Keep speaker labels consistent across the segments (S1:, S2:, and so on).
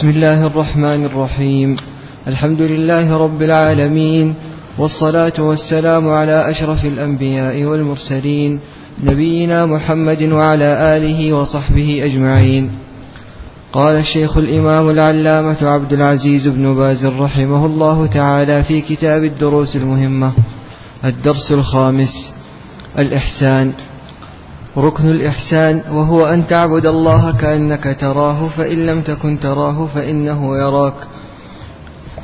S1: بسم الله الرحمن الرحيم. الحمد لله رب العالمين والصلاة والسلام على أشرف الأنبياء والمرسلين نبينا محمد وعلى آله وصحبه أجمعين. قال الشيخ الإمام العلامة عبد العزيز بن باز رحمه الله تعالى في كتاب الدروس المهمة الدرس الخامس الإحسان. ركن الإحسان وهو أن تعبد الله كأنك تراه فإن لم تكن تراه فإنه يراك.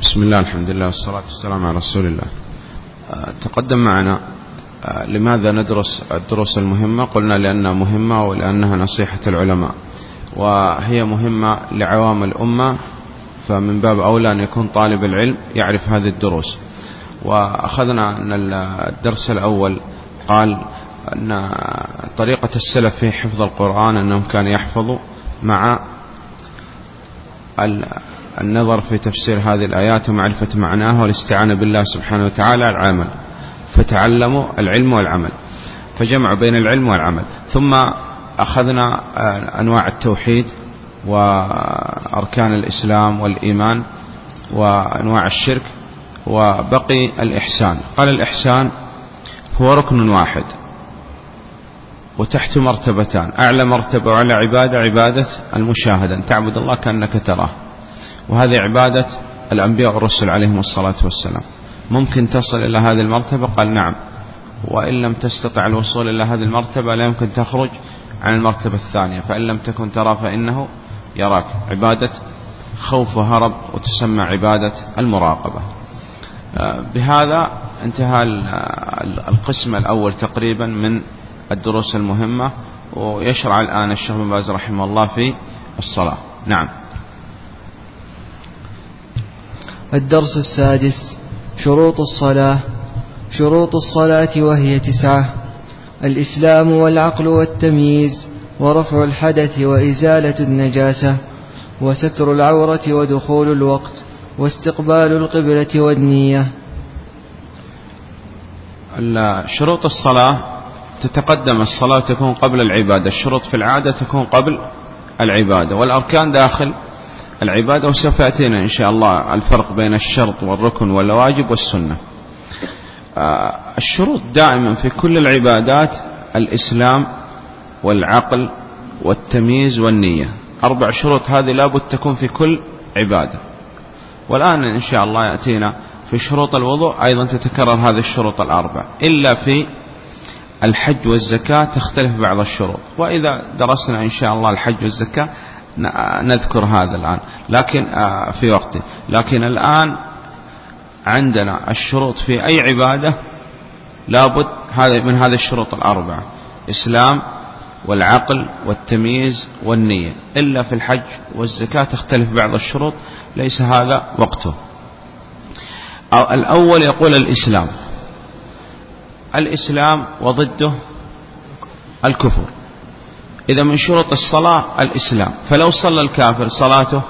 S2: بسم الله الحمد لله والصلاة والسلام على رسول الله. آه، تقدم معنا آه، لماذا ندرس الدروس المهمة؟ قلنا لأنها مهمة ولأنها نصيحة العلماء وهي مهمة لعوام الأمة فمن باب أولى أن يكون طالب العلم يعرف هذه الدروس. وأخذنا أن الدرس الأول قال أن طريقة السلف في حفظ القرآن أنهم كانوا يحفظوا مع النظر في تفسير هذه الآيات ومعرفة معناها والاستعانة بالله سبحانه وتعالى العمل فتعلموا العلم والعمل فجمعوا بين العلم والعمل. ثم أخذنا أنواع التوحيد وأركان الإسلام والإيمان وأنواع الشرك وبقي الإحسان. قال الإحسان هو ركن واحد. وتحت مرتبتان. أعلى مرتبة وعلى عبادة عبادة المشاهدة. أن تعبد الله كأنك تراه. وهذه عبادة الأنبياء والرسل عليهم الصلاة والسلام. ممكن تصل إلى هذه المرتبة؟ قال نعم. وإن لم تستطع الوصول إلى هذه المرتبة لا يمكن تخرج عن المرتبة الثانية. فإن لم تكن ترى فإنه يراك. عبادة خوف وهرب وتسمى عبادة المراقبة. آه، بهذا انتهى القسم الأول تقريبا من الدروس المهمة ويشرع الآن الشيخ بن باز رحمه الله في الصلاة. نعم.
S1: الدرس السادس شروط الصلاة. شروط الصلاة وهي تسعة. الإسلام والعقل والتمييز ورفع الحدث وإزالة النجاسة وستر العورة ودخول الوقت واستقبال القبلة والنية.
S2: شروط الصلاة تتقدم الصلاة تكون قبل العبادة الشروط في العادة تكون قبل العبادة والأركان داخل العبادة وسوف يأتينا إن شاء الله الفرق بين الشرط والركن والواجب والسنة. آه، الشروط دائما في كل العبادات الإسلام والعقل والتمييز والنية. أربع شروط هذه لابد تكون في كل عبادة. والآن إن شاء الله يأتينا في شروط الوضوء أيضا تتكرر هذه الشروط الأربع إلا في الحج والزكاة تختلف بعض الشروط. وإذا درسنا إن شاء الله الحج والزكاة نذكر هذا الآن. لكن آه، في وقته. لكن الآن عندنا الشروط في أي عبادة لابد من هذه الشروط الأربعة إسلام والعقل والتمييز والنية. إلا في الحج والزكاة تختلف بعض الشروط ليس هذا وقته. الأول يقول الإسلام. الإسلام وضده الكفر. إذا من شروط الصلاة الإسلام. فلو صلى الكافر صلاته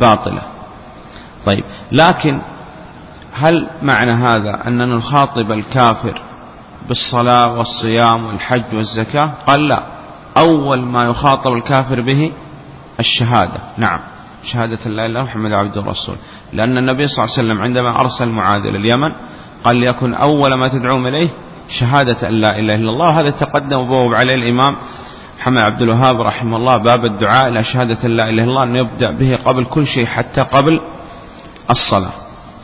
S2: باطلة. طيب لكن هل معنى هذا أننا نخاطب الكافر بالصلاة والصيام والحج والزكاة؟ قال لا. أول ما يخاطب الكافر به الشهادة. نعم. شهادة لا إله محمد عبد الرسول. لأن النبي صلى الله عليه وسلم عندما أرسل معاذ إلى اليمن قال ليكن أول ما تدعوهم إليه شهادة أن لا إله إلا الله. هذا تقدم وبوب عليه الإمام محمد عبد الوهاب رحمه الله باب الدعاء إلى شهادة لا إله إلا الله أن يبدأ به قبل كل شيء حتى قبل الصلاة.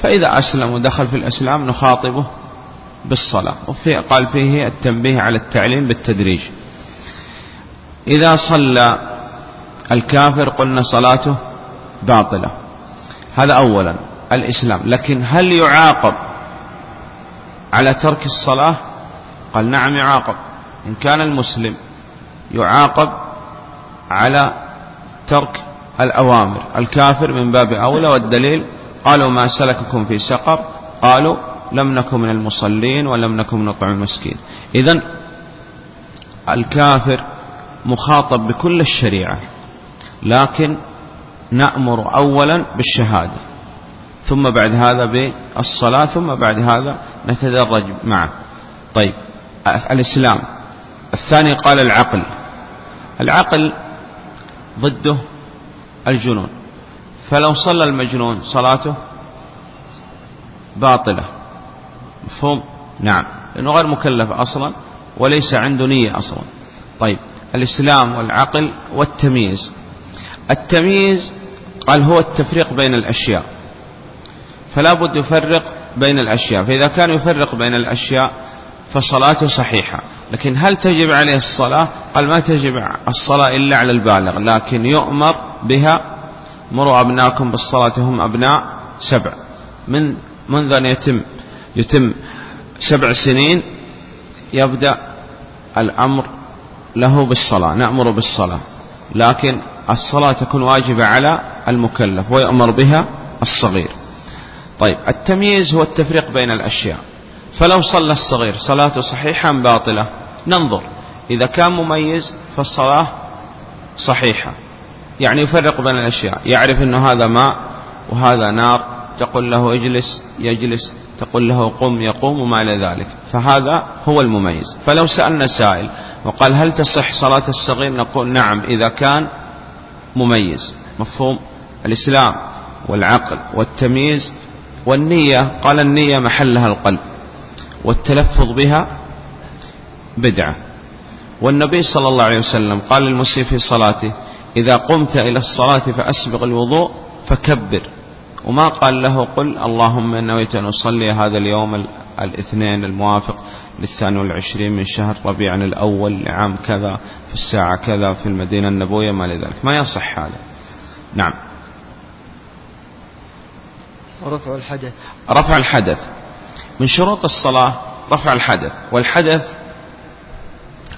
S2: فإذا أسلم ودخل في الإسلام نخاطبه بالصلاة. وفي قال فيه التنبيه على التعليم بالتدريج. إذا صلى الكافر قلنا صلاته باطلة. هذا أولا الإسلام. لكن هل يعاقب على ترك الصلاة؟ قال نعم يعاقب. إن كان المسلم يعاقب على ترك الأوامر الكافر من باب أولى والدليل قالوا ما سلككم في سقر قالوا لم نكن من المصلين ولم نكن نطعم المسكين. إذا الكافر مخاطب بكل الشريعة لكن نأمر أولا بالشهادة ثم بعد هذا بالصلاة ثم بعد هذا نتدرج معه. طيب الإسلام. الثاني قال العقل. العقل ضده الجنون. فلو صلى المجنون صلاته باطلة. مفهوم؟ نعم. لأنه غير مكلف أصلا وليس عنده نية أصلا. طيب. الإسلام والعقل والتمييز. التمييز قال هو التفريق بين الأشياء. فلا بد يفرق بين الأشياء. فإذا كان يفرق بين الأشياء فصلاته صحيحة. لكن هل تجب عليه الصلاة؟ قال ما تجب الصلاة إلا على البالغ لكن يؤمر بها مروا أبناكم بالصلاة هم أبناء سبع. من منذ أن يتم يتم سبع سنين يبدأ الأمر له بالصلاة نأمر بالصلاة. لكن الصلاة تكون واجبة على المكلف ويأمر بها الصغير. طيب التمييز هو التفريق بين الأشياء. فلو صلى الصغير صلاته صحيحة أم باطلة؟ ننظر. إذا كان مميز فالصلاة صحيحة. يعني يفرق بين الأشياء. يعرف أنه هذا ماء وهذا نار تقول له اجلس يجلس تقول له قم يقوم وما إلى ذلك. فهذا هو المميز. فلو سألنا سائل وقال هل تصح صلاة الصغير؟ نقول نعم إذا كان مميز. مفهوم؟ الإسلام والعقل والتمييز والنية. قال النية محلها القلب. والتلفظ بها بدعة. والنبي صلى الله عليه وسلم قال للمسيء في صلاته إذا قمت إلى الصلاة فأسبغ الوضوء فكبر. وما قال له قل اللهم نويت أن أصلي هذا اليوم الاثنين الموافق للثاني والعشرين من شهر ربيع الأول لعام كذا في الساعة كذا في المدينة النبوية ما لذلك ما يصح هذا. نعم.
S1: رفع الحدث.
S2: رفع الحدث. من شروط الصلاة رفع الحدث والحدث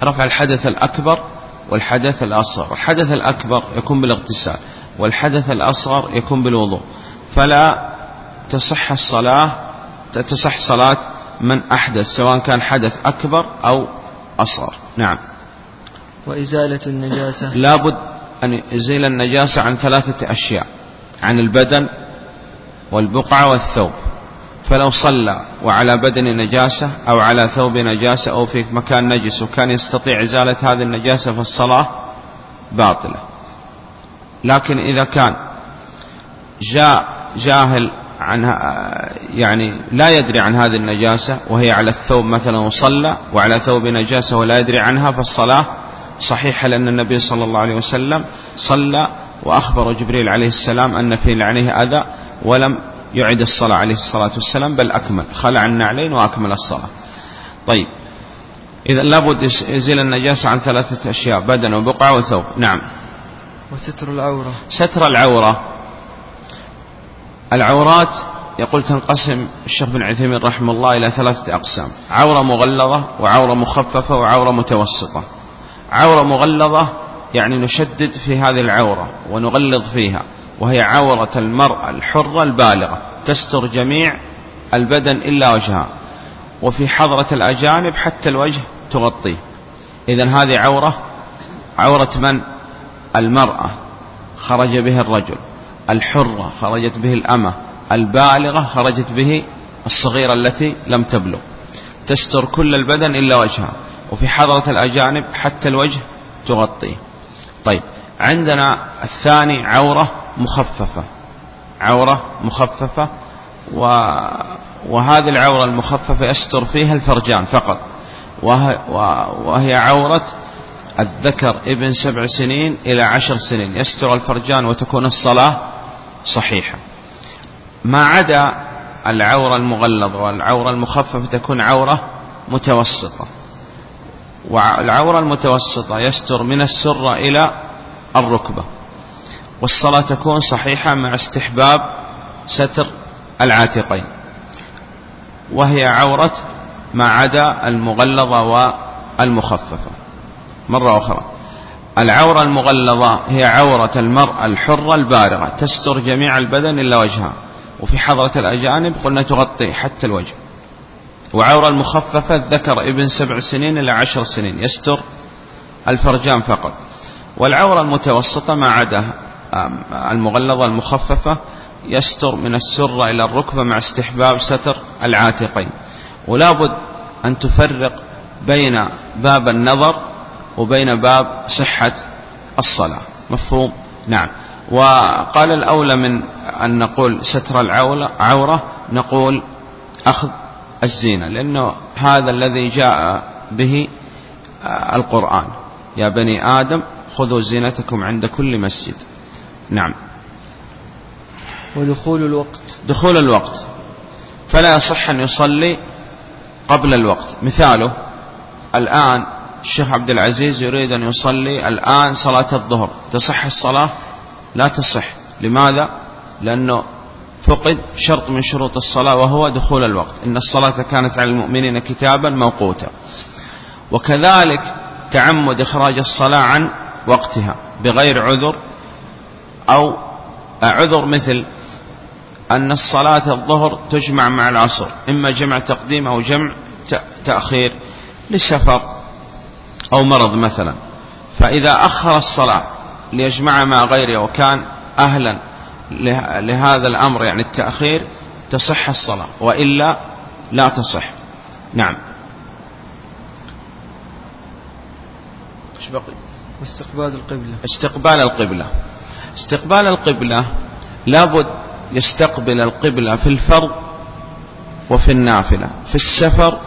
S2: رفع الحدث الأكبر والحدث الأصغر. الحدث الأكبر يكون بالاغتسال والحدث الأصغر يكون بالوضوء. فلا تصح الصلاة تصح صلاة من أحدث سواء كان حدث أكبر أو أصغر. نعم.
S1: وإزالة النجاسة.
S2: لابد أن يزيل النجاسة عن ثلاثة أشياء عن البدن والبقعة والثوب. فلو صلى وعلى بدن نجاسة أو على ثوب نجاسة أو في مكان نجس وكان يستطيع إزالة هذه النجاسة فالصلاة باطلة. لكن إذا كان جاء جاهل عنها يعني لا يدري عن هذه النجاسة وهي على الثوب مثلا وصلى وعلى ثوب نجاسة ولا يدري عنها فالصلاة صحيحة لأن النبي صلى الله عليه وسلم صلى وأخبر جبريل عليه السلام أن في لعنه أذى ولم يعد الصلاة عليه الصلاة والسلام بل أكمل. خلع النعلين وأكمل الصلاة. طيب. إذا لابد يزيل النجاسة عن ثلاثة أشياء بدن وبقعة وثوب. نعم.
S1: وستر العورة.
S2: ستر العورة. العورات يقول تنقسم الشيخ بن عثيمين رحمه الله إلى ثلاثة أقسام. عورة مغلظة وعورة مخففة وعورة متوسطة. عورة مغلظة يعني نشدد في هذه العورة ونغلظ فيها. وهي عورة المرأة الحرة البالغة تستر جميع البدن إلا وجهها. وفي حضرة الأجانب حتى الوجه تغطيه إذا هذه عورة عورة من؟ المرأة. خرج به الرجل. الحرة خرجت به الأمة. البالغة خرجت به الصغيرة التي لم تبلغ. تستر كل البدن إلا وجهها. وفي حضرة الأجانب حتى الوجه تغطيه طيب عندنا الثاني عورة مخففة. عورة مخففة و... وهذه العورة المخففة يستر فيها الفرجان فقط. وهي, وهي عورة الذكر ابن سبع سنين إلى عشر سنين. يستر الفرجان وتكون الصلاة صحيحة. ما عدا العورة المغلظة والعورة المخففة تكون عورة متوسطة. والعورة المتوسطة يستر من السرة إلى الركبة. والصلاة تكون صحيحة مع استحباب ستر العاتقين. وهي عورة ما عدا المغلظة والمخففة. مرة أخرى. العورة المغلظة هي عورة المرأة الحرة البارغة. تستر جميع البدن إلا وجهها. وفي حضرة الأجانب قلنا تغطي حتى الوجه. وعورة المخففة الذكر ابن سبع سنين إلى عشر سنين. يستر الفرجان فقط. والعورة المتوسطة ما عدا المغلظة المخففة يستر من السرة إلى الركبة مع استحباب ستر العاتقين. ولا بد أن تفرق بين باب النظر وبين باب صحة الصلاة. مفهوم؟ نعم. وقال الأولى من أن نقول ستر العورة نقول أخذ الزينة لأنه هذا الذي جاء به القرآن. يا بني آدم خذوا زينتكم عند كل مسجد. نعم.
S1: ودخول الوقت.
S2: دخول الوقت. فلا يصح أن يصلي قبل الوقت. مثاله الآن الشيخ عبد العزيز يريد أن يصلي الآن صلاة الظهر. تصح الصلاة؟ لا تصح. لماذا؟ لأنه فقد شرط من شروط الصلاة وهو دخول الوقت. إن الصلاة كانت على المؤمنين كتابا موقوتا. وكذلك تعمد إخراج الصلاة عن وقتها بغير عذر أو عذر مثل أن الصلاة الظهر تجمع مع العصر إما جمع تقديم أو جمع تأخير لسفر أو مرض مثلا. فإذا أخر الصلاة ليجمع مع غيره وكان أهلا لهذا الأمر يعني التأخير تصح الصلاة وإلا لا تصح. نعم.
S1: إيش بقي؟ استقبال القبلة.
S2: استقبال القبلة. استقبال القبلة لابد يستقبل القبلة في الفرض وفي النافلة في السفر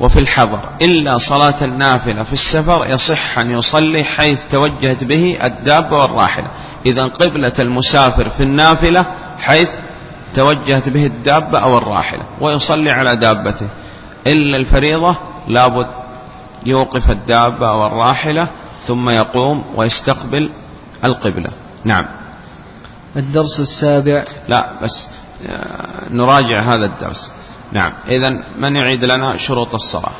S2: وفي الحضر. إلا صلاة النافلة في السفر يصح أن يصلي حيث توجهت به الدابة والراحلة. إذا قبلة المسافر في النافلة حيث توجهت به الدابة أو الراحلة ويصلي على دابته. إلا الفريضة لابد يوقف الدابة أو الراحلة ثم يقوم ويستقبل القبلة. نعم.
S1: الدرس السابع.
S2: لا بس آه، نراجع هذا الدرس. نعم. إذا من يعيد لنا شروط الصلاة؟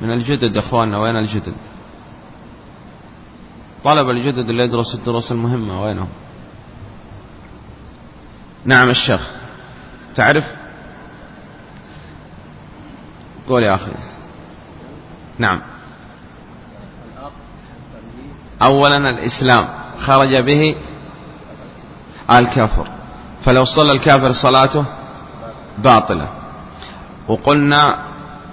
S2: من الجدد أخواننا وين الجدد؟ طلب الجدد اللي يدرس الدروس المهمة وينهم؟ نعم الشيخ. تعرف؟ قول يا أخي. نعم. أولا الإسلام خرج به الكفر فلو صلى الكافر صلاته باطلة. وقلنا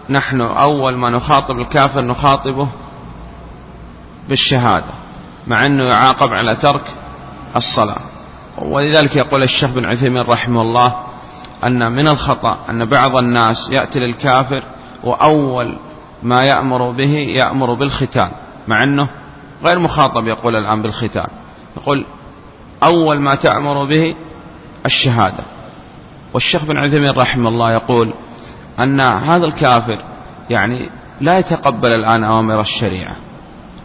S2: نحن أول ما نخاطب الكافر نخاطبه بالشهادة مع أنه يعاقب على ترك الصلاة. ولذلك يقول الشيخ بن عثيمين رحمه الله أن من الخطأ أن بعض الناس يأتي للكافر وأول ما يأمر به يأمر بالختان مع أنه غير مخاطب يقول الآن بالختان يقول أول ما تأمر به الشهادة. والشيخ بن عثيمين رحمه الله يقول أن هذا الكافر يعني لا يتقبل الآن أوامر الشريعة.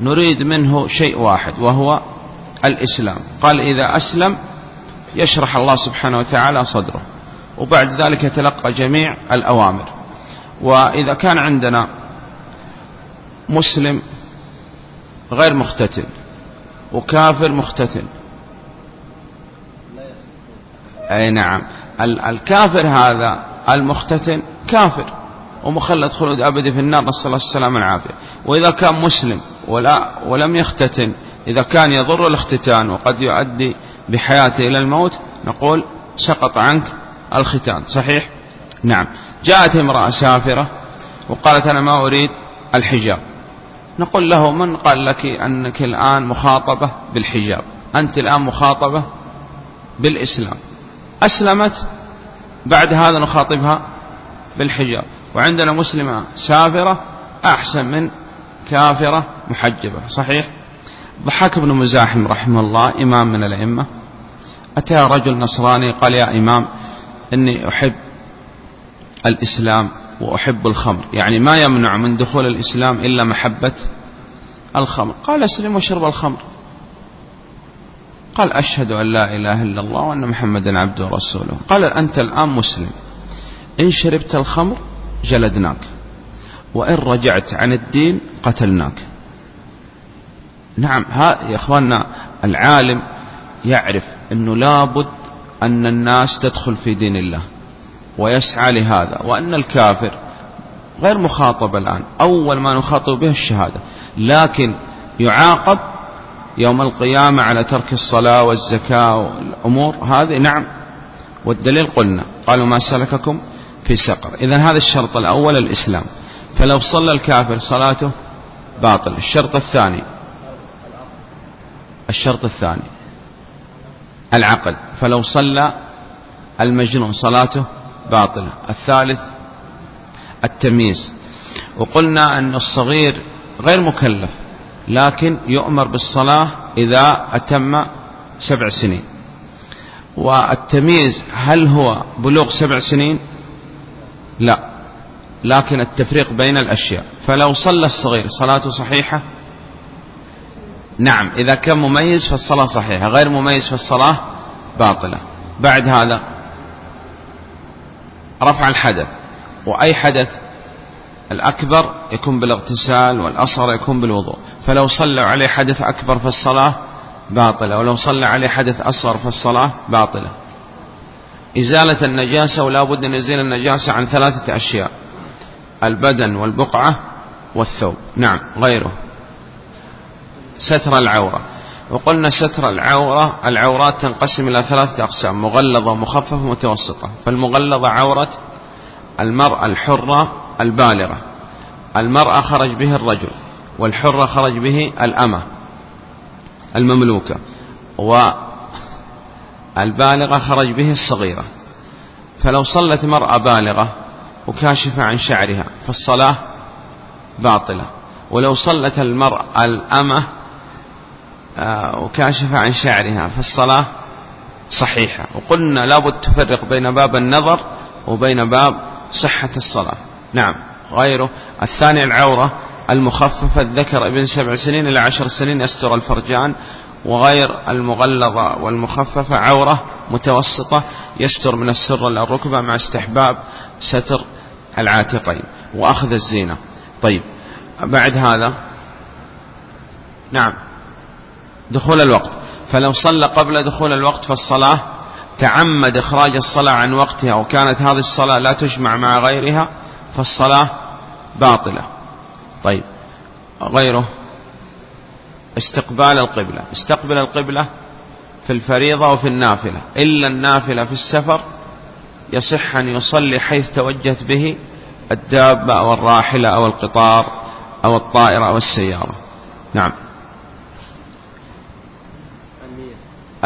S2: نريد منه شيء واحد وهو الإسلام. قال إذا أسلم يشرح الله سبحانه وتعالى صدره وبعد ذلك يتلقى جميع الأوامر. وإذا كان عندنا مسلم غير مختتن وكافر مختتن أي نعم. الكافر هذا المختتن كافر ومخلد خلود أبدي في النار نسأل الله السلامة والعافية. وإذا كان مسلم ولا ولم يختتن إذا كان يضر الاختتان وقد يؤدي بحياته إلى الموت نقول سقط عنك الختان. صحيح؟ نعم. جاءت امرأة سافرة وقالت أنا ما أريد الحجاب. نقول له من قال لك أنك الآن مخاطبة بالحجاب؟ أنت الآن مخاطبة بالإسلام. أسلمت بعد هذا نخاطبها بالحجاب. وعندنا مسلمة سافرة أحسن من كافرة محجبة صحيح؟ ضحك بن مزاحم رحمه الله إمام من الأئمة. أتى رجل نصراني قال يا إمام إني أحب الإسلام وأحب الخمر. يعني ما يمنع من دخول الإسلام إلا محبة الخمر. قال أسلم واشرب الخمر. قال أشهد أن لا إله إلا الله وأن محمدا عبده ورسوله. قال أنت الآن مسلم. إن شربت الخمر جلدناك. وإن رجعت عن الدين قتلناك. نعم ها يا أخواننا العالم يعرف أنه لابد أن الناس تدخل في دين الله. ويسعى لهذا. وأن الكافر غير مخاطب الآن. أول ما نخاطب به الشهادة. لكن يعاقب يوم القيامة على ترك الصلاة والزكاة والأمور. هذه نعم. والدليل قلنا. قالوا ما سلككم في سقر. إذا هذا الشرط الأول الإسلام. فلو صلى الكافر صلاته باطل. الشرط الثاني. الشرط الثاني. العقل. فلو صلى المجنون صلاته باطلة الثالث التمييز. وقلنا أن الصغير غير مكلف لكن يؤمر بالصلاة إذا أتم سبع سنين. والتمييز هل هو بلوغ سبع سنين؟ لا. لكن التفريق بين الأشياء. فلو صلى الصغير صلاته صحيحة؟ نعم. إذا كان مميز فالصلاة صحيحة غير مميز فالصلاة باطلة. بعد هذا رفع الحدث. وأي حدث الأكبر يكون بالاغتسال والأصغر يكون بالوضوء. فلو صلى عليه حدث أكبر فالصلاة باطلة ولو صلى عليه حدث أصغر فالصلاة باطلة. إزالة النجاسة ولا بد أن يزيل النجاسة عن ثلاثة أشياء البدن والبقعة والثوب. نعم غيره. ستر العورة. وقلنا ستر العورة العورات تنقسم إلى ثلاثة أقسام مغلظة ومخففة ومتوسطة. فالمغلظة عورة المرأة الحرة البالغة. المرأة خرج به الرجل والحرة خرج به الأمة المملوكة. والبالغة خرج به الصغيرة. فلو صلت مرأة بالغة وكاشفة عن شعرها فالصلاة باطلة. ولو صلت المرأة الأمة وكاشفة عن شعرها فالصلاة صحيحة. وقلنا لابد تفرق بين باب النظر وبين باب صحة الصلاة. نعم غيره. الثاني العورة المخففة الذكر ابن سبع سنين إلى عشر سنين يستر الفرجان وغير المغلظة والمخففة عورة متوسطة يستر من السر إلى الركبة مع استحباب ستر العاتقين وأخذ الزينة. طيب بعد هذا نعم. دخول الوقت. فلو صلى قبل دخول الوقت فالصلاة تعمد إخراج الصلاة عن وقتها وكانت هذه الصلاة لا تجمع مع غيرها فالصلاة باطلة. طيب غيره. استقبال القبلة. استقبل القبلة في الفريضة وفي النافلة. إلا النافلة في السفر يصح أن يصلي حيث توجهت به الدابة أو الراحلة أو القطار أو الطائرة أو السيارة. نعم.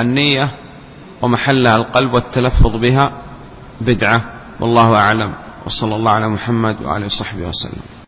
S2: النية ومحلها القلب والتلفظ بها بدعة والله أعلم. وصلى الله على محمد وعلى صحبه وسلم.